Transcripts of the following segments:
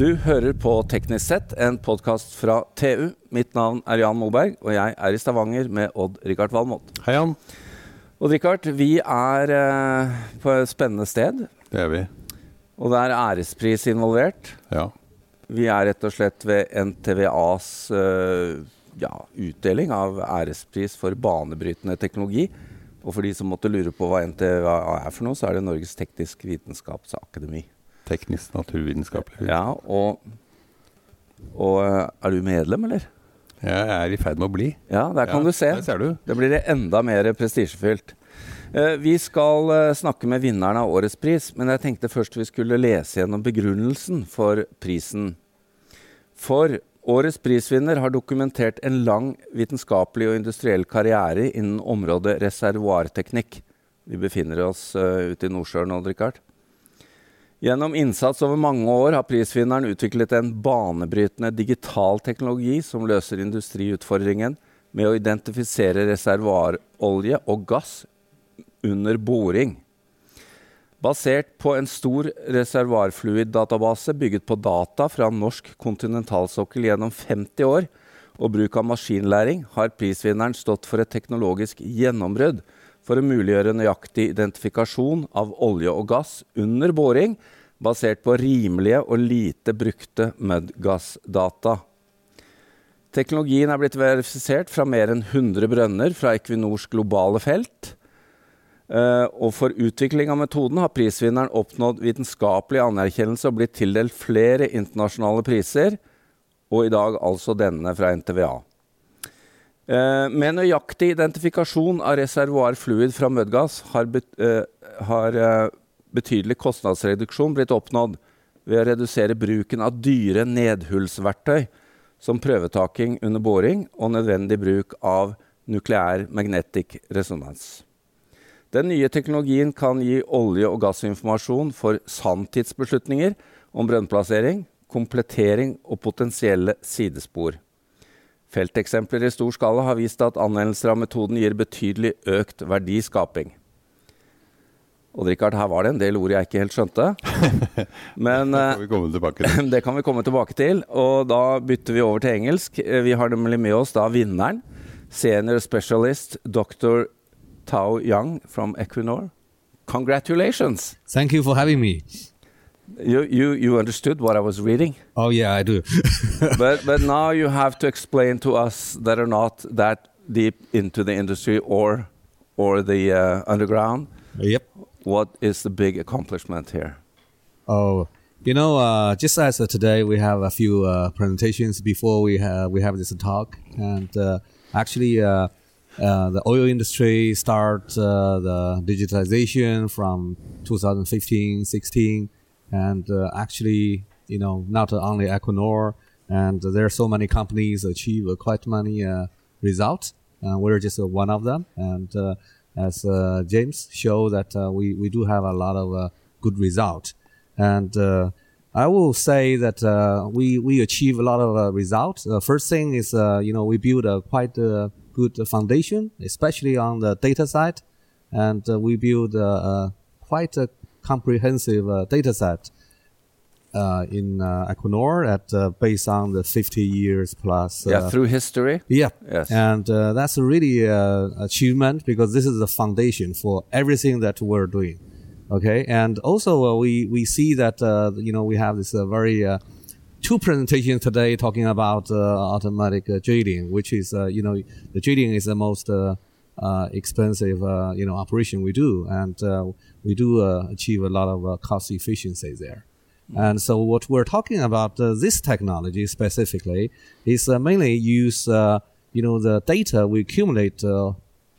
Du hører på Teknisk sett, en podkast fra TU. Mitt navn er Jan Moberg, og jeg er i Stavanger med Odd-Rikard Valmot. Hei, Jan. Odd-Rikard, vi er eh, på et spennende sted, Det er vi. og det er ærespris involvert. Ja. Vi er rett og slett ved NTVAs eh, ja, utdeling av ærespris for banebrytende teknologi. Og for de som måtte lure på hva NTVA er for noe, så er det Norges teknisk vitenskapsakademi. Teknisk naturvitenskapelig. Ja, og, og eh, er du medlem, eller? Jeg er i ferd med å bli. Ja, der kan Ja, du se. Der ser du. Det blir det enda mer prestisjefylt. Eh, vi skal eh, snakke med vinneren av årets pris, men jeg tenkte først vi skulle lese gjennom begrunnelsen for prisen. For årets prisvinner har dokumentert en lang vitenskapelig og industriell karriere innen området reservoarteknikk. Vi befinner oss ute i Nordsjøen nå, Richard. Gjennom innsats over mange år har prisvinneren utviklet en banebrytende digital teknologi som løser industriutfordringen med å identifisere reservoarolje og gass under boring. Basert på en stor reservoarfluiddatabase bygget på data fra norsk kontinentalsokkel gjennom 50 år og bruk av maskinlæring, har prisvinneren stått for et teknologisk gjennombrudd for å muliggjøre nøyaktig identifikasjon av olje og gass under boring, basert på rimelige og lite brukte mudgassdata. Teknologien er blitt verifisert fra mer enn 100 brønner fra Equinors globale felt. Eh, og for utvikling av metoden har prisvinneren oppnådd vitenskapelig anerkjennelse og blitt tildelt flere internasjonale priser, og i dag altså denne fra NTVA. Eh, med nøyaktig identifikasjon av reservoarfluid fra mudgass har, bet, eh, har eh, betydelig kostnadsreduksjon blitt oppnådd ved å redusere bruken av dyre nedhullsverktøy som prøvetaking under boring og nødvendig bruk av nukleær magnetic resonans. Den nye teknologien kan gi olje- og gassinformasjon for sanntidsbeslutninger om brønnplassering, komplettering og potensielle sidespor. Felteksempler i stor skala har vist at anvendelser av metoden gir betydelig økt verdiskaping. Og Richard, her var det en del ord jeg ikke helt skjønte. Men Det det kan vi komme tilbake til. Og da bytter vi over til engelsk. Eh, Vi har nemlig med oss da vinneren. Senior specialist dr. Tao Yang from Equinor. Congratulations! Thank you for having me. You, you, you understood what I was reading. Oh yeah, I do. but, but now you have to explain to us that are not that deep into the industry or, or the uh, underground yep. what is the big accomplishment here. Oh, you know, uh, just as uh, today we have a few uh, presentations before we have we have this talk, and uh, actually, uh, uh, the oil industry start uh, the digitalization from 2015, 16, and uh, actually, you know, not only Equinor, and there are so many companies achieve uh, quite many uh, results. Uh, we're just uh, one of them, and uh, as uh, James showed that uh, we we do have a lot of uh, good result, and uh, I will say that uh, we we achieve a lot of uh, results. The first thing is uh, you know we build a quite uh, good foundation, especially on the data side, and uh, we build uh, uh, quite a comprehensive uh, data set uh, in uh, Equinor at uh, based on the 50 years plus. yeah, uh, through history. yeah. Yes. And uh, that's a really uh, achievement because this is the foundation for everything that we're doing. Okay. And also uh, we, we see that, uh, you know, we have this uh, very, uh, two presentations today talking about uh, automatic uh, drilling, which is, uh, you know, the drilling is the most uh, uh, expensive, uh, you know, operation we do. And uh, we do uh, achieve a lot of uh, cost efficiency there. And so what we're talking about uh, this technology specifically is uh, mainly use uh, you know the data we accumulate uh,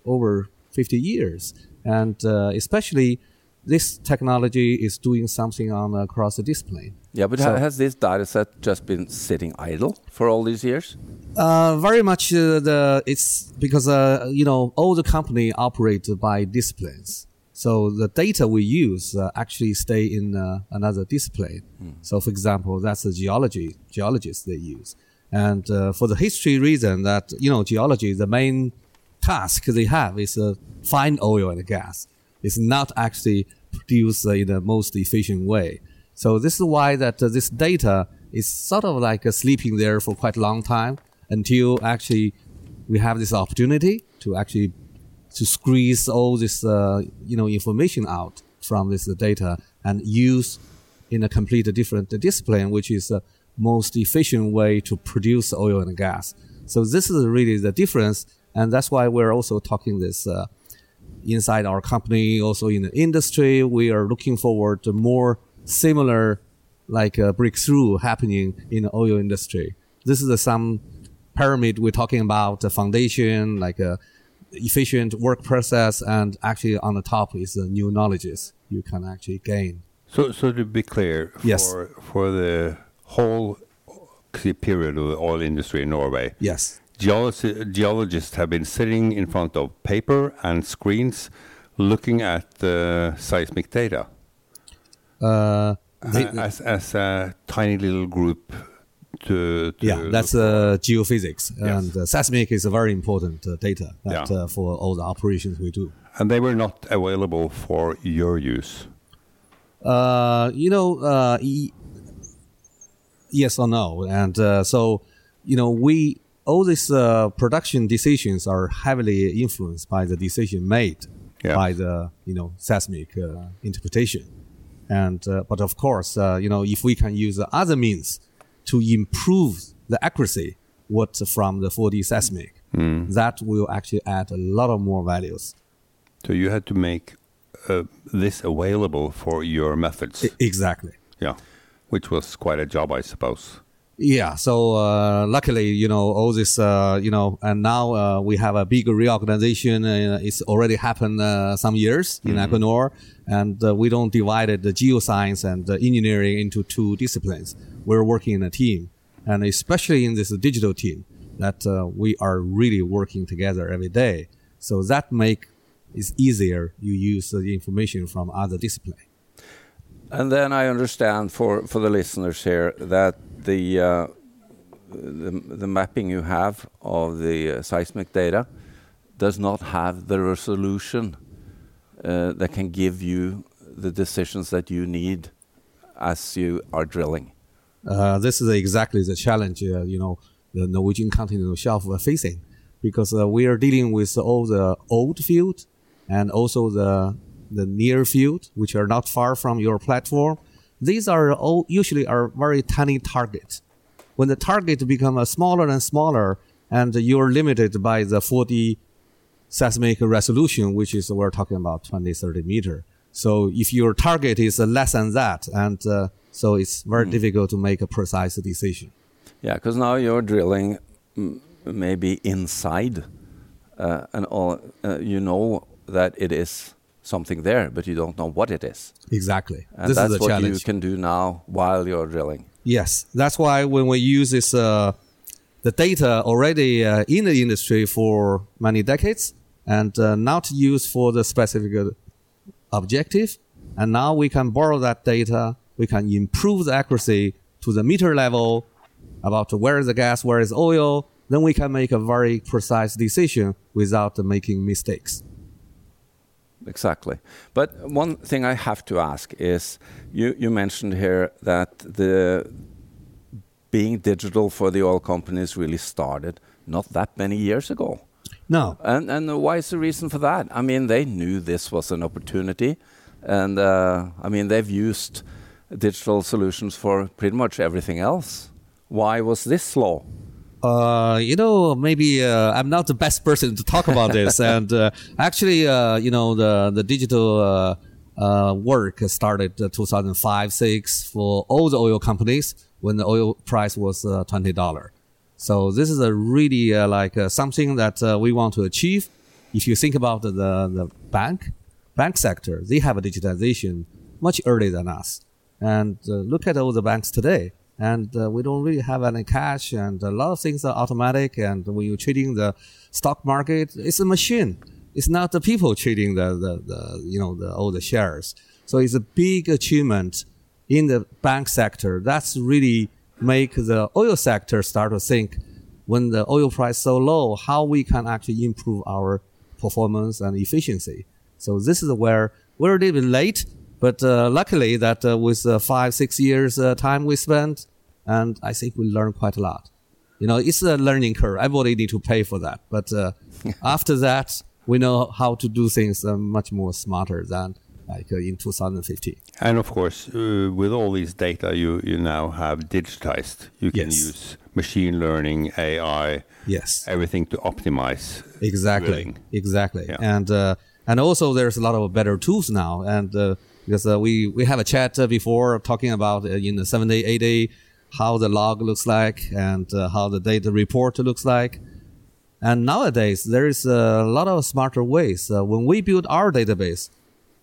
over 50 years, and uh, especially this technology is doing something on across the discipline. Yeah, but So- has this data set just been sitting idle for all these years? Uh, very much uh, the it's because uh, you know all the company operate by disciplines. So the data we use uh, actually stay in uh, another discipline. So for example, that's the geology geologists they use, and uh, for the history reason that you know geology the main task they have is uh, find oil and gas. It's not actually produced uh, in the most efficient way. So this is why that uh, this data is sort of like uh, sleeping there for quite a long time until actually we have this opportunity to actually to squeeze all this uh, you know information out from this data and use in a completely different discipline, which is the most efficient way to produce oil and gas. So this is really the difference, and that's why we're also talking this uh, inside our company, also in the industry. We are looking forward to more similar like a breakthrough happening in the oil industry. This is uh, some pyramid we're talking about the foundation, like a efficient work process, and actually on the top is the new knowledges you can actually gain. So, so to be clear, for, Yes. for the whole period of the oil industry in Norway, Yes. geologi- geologists have been sitting in front of paper and screens looking at the seismic data Uh, uh, as, as a tiny little group to, to yeah, that's uh, geophysics, Yes. and uh, seismic is a very important uh, data that, Yeah. uh, for all the operations we do. and they were not available for your use. Uh, you know, uh, e- yes or no, and uh, so you know, we all these uh, production decisions are heavily influenced by the decision made Yeah. by the you know seismic uh, interpretation, and uh, but of course, uh, you know, if we can use other means to improve the accuracy what from the 4D seismic, that will actually add a lot of more values. So you had to make uh, this available for your methods. E- exactly. yeah, which was quite a job, I suppose. Yeah. So uh, luckily, you know, all this, uh, you know, and now uh, we have a big reorganization. Uh, it's already happened uh, some years in Equinor, and uh, we don't divide the geoscience and the engineering into two disciplines. We're working in a team, and especially in this digital team, that uh, we are really working together every day. So that make it easier. You use the information from other discipline. And then I understand for, for the listeners here that the, uh, the the mapping you have of the uh, seismic data does not have the resolution uh, that can give you the decisions that you need as you are drilling. Uh, this is exactly the challenge, uh, you know, the Norwegian continental shelf are facing, because uh, we are dealing with all the old field and also the the near field, which are not far from your platform. These are all usually are very tiny targets. When the target become uh, smaller and smaller, and you're limited by the 4D seismic resolution, which is we're talking about 20, 30 meter. So if your target is less than that, and uh, so it's very difficult to make a precise decision. Yeah, because now you're drilling mm, maybe inside, uh, and all, uh, you know that it is something there, but you don't know what it is. Exactly. And this that's what challenge. you can do now while you're drilling. Yes, that's why when we use this, uh, the data already uh, in the industry for many decades, and uh, not used for the specific uh, objective, and now we can borrow that data. We can improve the accuracy to the meter level about where is the gas, where is oil. Then we can make a very precise decision without making mistakes. Exactly. But one thing I have to ask is you, you mentioned here that the being digital for the oil companies really started not that many years ago. No, And, and why is the reason for that? I mean, they knew this was an opportunity. And uh, I mean, they've used digital solutions for pretty much everything else. Why was this slow? Uh, you know, maybe uh, I'm not the best person to talk about this. and uh, actually, uh, you know, the the digital uh, uh, work started uh, 2005 six for all the oil companies when the oil price was uh, twenty dollar. So this is a really uh, like uh, something that uh, we want to achieve. If you think about the the bank bank sector, they have a digitization much earlier than us. And uh, look at all the banks today. And uh, we don't really have any cash, and a lot of things are automatic. And when you're trading the stock market, it's a machine. It's not the people trading the, the, the you know the all the shares. So it's a big achievement in the bank sector. That's really make the oil sector start to think when the oil price so low, how we can actually improve our performance and efficiency. So this is where we're a little bit late, but uh, luckily that uh, with uh, five six years uh, time we spent, and I think we learned quite a lot. You know, it's a learning curve. Everybody need to pay for that, but uh, after that, we know how to do things uh, much more smarter than like uh, in 2015. And of course, uh, with all these data you, you now have digitized, you can Yes. use machine learning, AI, Yes. everything to optimize. Exactly. drilling. Exactly. Yeah. And uh, and also there's a lot of better tools now. And uh, because uh, we we have a chat uh, before talking about uh, in the seven day, eight day, how the log looks like and uh, how the data report looks like. And nowadays there is a lot of smarter ways. When we build our database,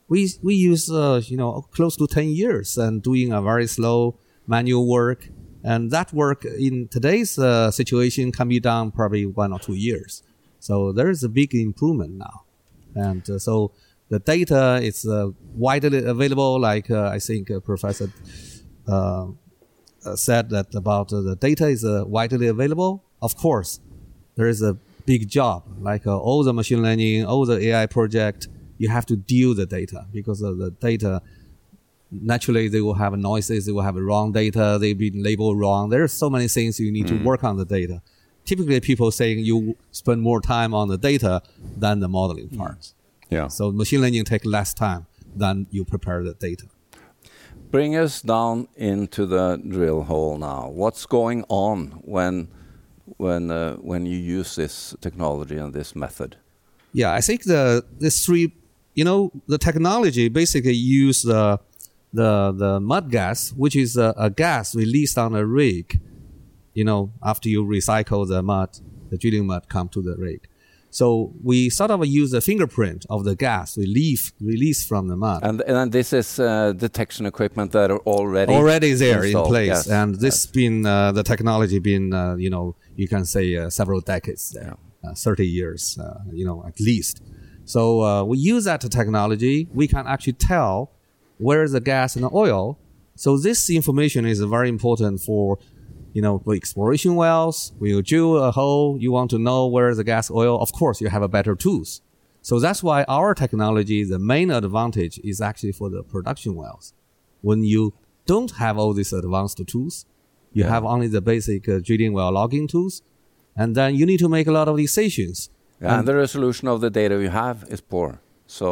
we we use you know close to 10 years and doing a very slow manual work and that work in today's uh, situation can be done probably one or two years so there is a big improvement now and uh, so the data is uh, widely available like uh, i think uh, professor uh, uh, said that about uh, the data is uh, widely available. Of course there is a big job like uh, all the machine learning all the ai project you have to deal the data because of the data. Naturally they will have noises they will have wrong data they've been labeled wrong. There's so many things you need to work on the data. Typically people saying you spend more time on the data than the modeling part Yeah. so machine learning take less time than you prepare the data Bring us down into the drill hole now. What's going on when when uh, when you use this technology and this method? Yeah, I think the this three, you know, the technology basically use the the the mud gas, which is a, a gas released on a rig. You know, after you recycle the mud, the drilling mud come to the rig. So we sort of use the fingerprint of the gas relief released from the mud. And and this is uh, detection equipment that are already already there in place, Yes. and this been uh, the technology been uh, you know you can say uh, several decades there, uh, thirty years uh, you know at least. So uh, we use that technology. We can actually tell where is the gas and the oil. So this information is very important for you know for exploration wells. When you drill a hole, you want to know where the gas oil. Of course, you have a better tools. So that's why our technology, the main advantage is actually for the production wells when you don't have all these advanced tools, you Yeah. have only the basic uh, drilling well logging tools, and then you need to make a lot of decisions. Yeah, and the resolution of the data you have is poor. So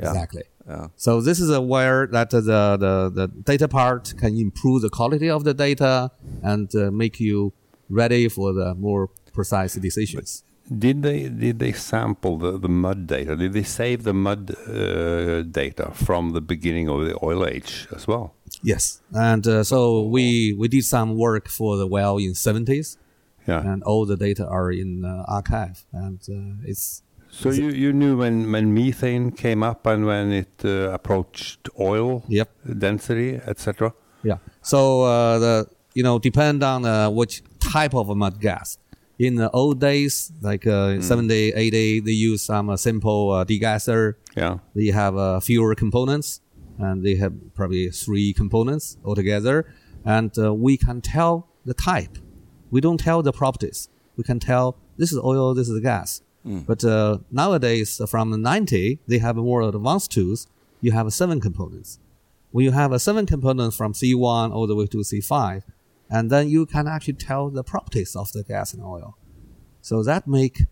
Exactly. yeah. So this is a where that uh, the, the the data part can improve the quality of the data and uh, make you ready for the more precise decisions. Did they did they sample the, the mud data? Did they save the mud uh, data from the beginning of the oil age as well? Yes, and uh, so we we did some work for the well in 70s, Yeah. and all the data are in uh, archive, and uh, it's so you, you knew when, when methane came up and when it uh, approached oil Yep. density, etc. Yeah. So uh, the you know depend on uh, which type of mud gas. In the old days, like uh, 70, 80, they use some uh, simple uh, degasser. Yeah. They have uh, fewer components, and they have probably three components altogether. And uh, we can tell the type. We don't tell the properties. We can tell this is oil, this is gas. But uh, nowadays, uh, from the 90, they have more advanced tools. You have seven components when you have a seven components from C1 all the way to C5, and then you can actually tell the properties of the gas and oil. So that make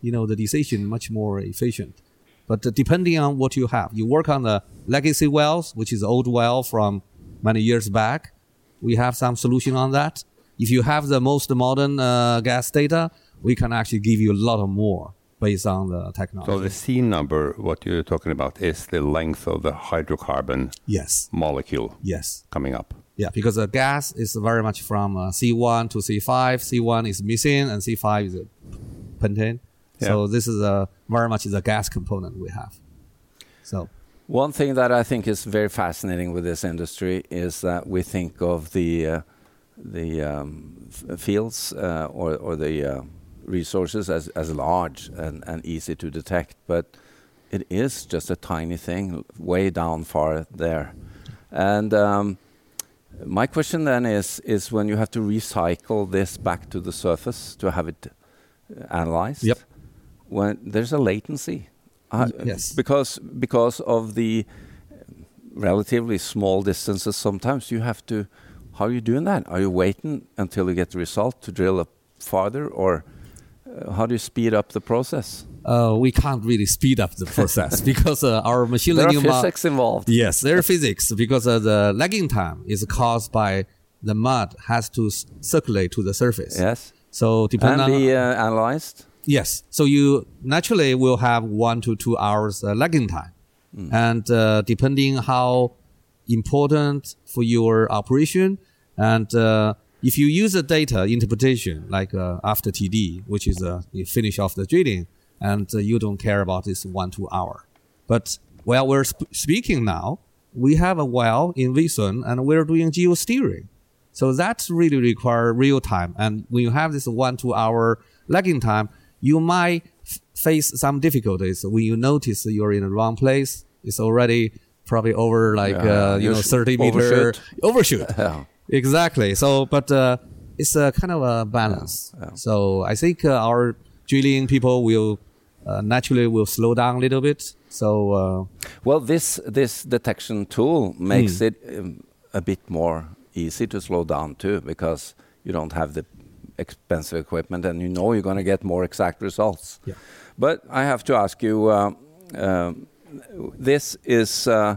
you know the decision much more efficient. But uh, depending on what you have, you work on the legacy wells, which is old well from many years back. We have some solution on that. If you have the most modern uh, gas data, we can actually give you a lot of more based on the technology. So the C number, what you're talking about, is the length of the hydrocarbon yes, molecule yes. coming up. Yeah, because the gas is very much from uh, C1 to C5. C1 is methane and C5 is uh, pentane. So this is a very much the gas component we have. So One thing that I think is very fascinating with this industry is that we think of the uh, the um, f- fields uh, or or the uh, resources as as large and, and easy to detect, but it is just a tiny thing way down far there. And um, my question then is is when you have to recycle this back to the surface to have it uh, analyzed. Yep. When there's a latency. Uh, yes. Because because of the relatively small distances, sometimes you have to How are you doing that? Are you waiting until you get the result to drill up farther, or how do you speed up the process? Uh, we can't really speed up the process because uh, our machine There are learning physics involved. Yes, there are physics because uh, the lagging time is caused by the mud has to s- circulate to the surface. Yes, So depending and on be uh, analyzed. Yes. So you naturally will have one to two hours uh, lagging time. And uh, depending how important for your operation and uh, if you use the data interpretation like uh, after TD, which is uh, you finish off the drilling and uh, you don't care about this one, two hour. But while we're sp- speaking now, we have a well in Visund and we're doing geosteering. So that really require real time. And when you have this one, two hour lagging time, you might f- face some difficulties when you notice you're in the wrong place. It's already probably over like, Yeah, uh, you know, sh- 30 meter overshoot. overshoot. Yeah. Exactly. So, but uh, it's a kind of a balance. So I think uh, our drilling people will uh, naturally will slow down a little bit. So uh, Well, this this detection tool makes it um, a bit more easy to slow down too, because you don't have the expensive equipment, and you know you're going to get more exact results. Yeah. But I have to ask you, uh, um, this is uh,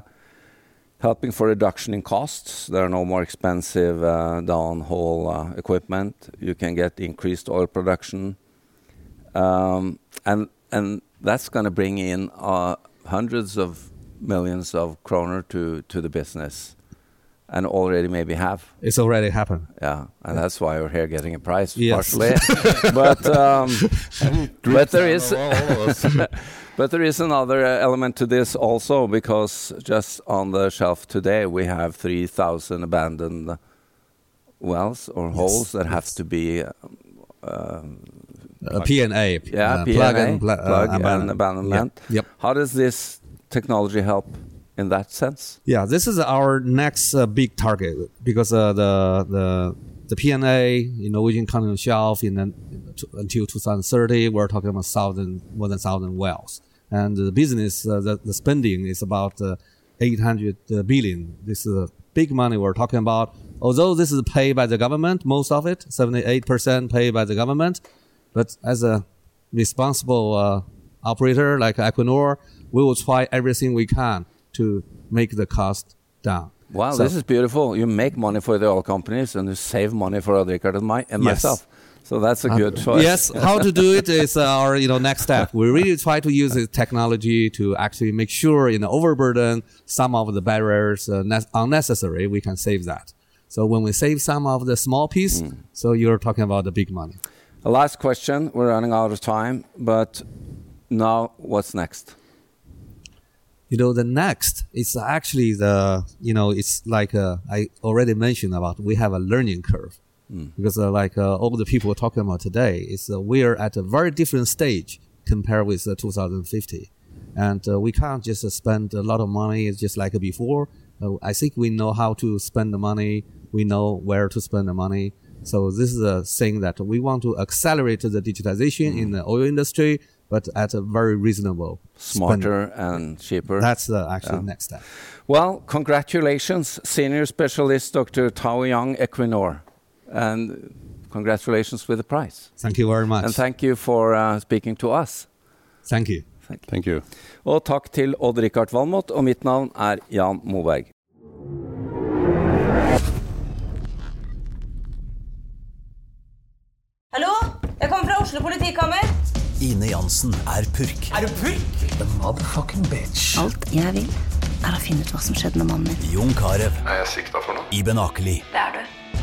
helping for reduction in costs. There are no more expensive uh, downhole uh, equipment. You can get increased oil production, um, and and that's going to bring in uh, hundreds of millions of kroner to to the business, and already maybe have. it's already happened. Yeah, and that's why we're here getting a prize Yes. partially. but um, but there is but there is another uh, element to this also because just on the shelf today we have three thousand abandoned wells or holes that have to be uh, um, Uh, yeah uh, P&A, plug and, uh, plug and abandonment. Yeah. Yep. How does this technology help in that sense? Yeah, this is our next uh, big target because uh, the the the PNA in Norwegian continental shelf in, in t- until 2030 we're talking about thousand more than thousand wells, and the business uh, the, the spending is about uh, 800 billion. This is uh, big money we're talking about. Although this is paid by the government, most of it 78 percent paid by the government, but as a responsible uh, operator like Equinor, we will try everything we can to make the cost down. Wow, So- this is beautiful. You make money for the oil companies and you save money for Rikard and, my, and Yes. myself. So that's a good choice. Yes, how to do it is our you know next step. We really try to use the technology to actually make sure in the overburden some of the barriers uh, ne- unnecessary. We can save that. So when we save some of the small piece, Hmm. so you're talking about the big money. A last question. We're running out of time, but now what's next? you know the next is actually the you know it's like uh, i already mentioned about we have a learning curve because uh, like uh, all the people we're talking about today is uh, we're at a very different stage compared with uh, 2050 and uh, we can't just uh, spend a lot of money just like before uh, i think we know how to spend the money we know where to spend the money so this is a thing that we want to accelerate the digitization in the oil industry but at a very reasonable spending. Smarter and cheaper. That's the actual next step. well, congratulations, Senior Specialist Dr. Tao Yang Equinor. And congratulations with the prize. Thank you very much. And thank you for uh, speaking to us. Thank you. Thank you. Og takk til Odd-Rikard Valmot, og mitt navn er Jan Moberg. Hallo? Jeg kommer fra Oslo politikammer. Ine Jansen er purk. Er du purk? The motherfucking bitch. Alt jeg vil, er å finne ut hva som skjedde med mannen min. Jon Carew. Er jeg sikta for noe? Iben Akeli. Det er du.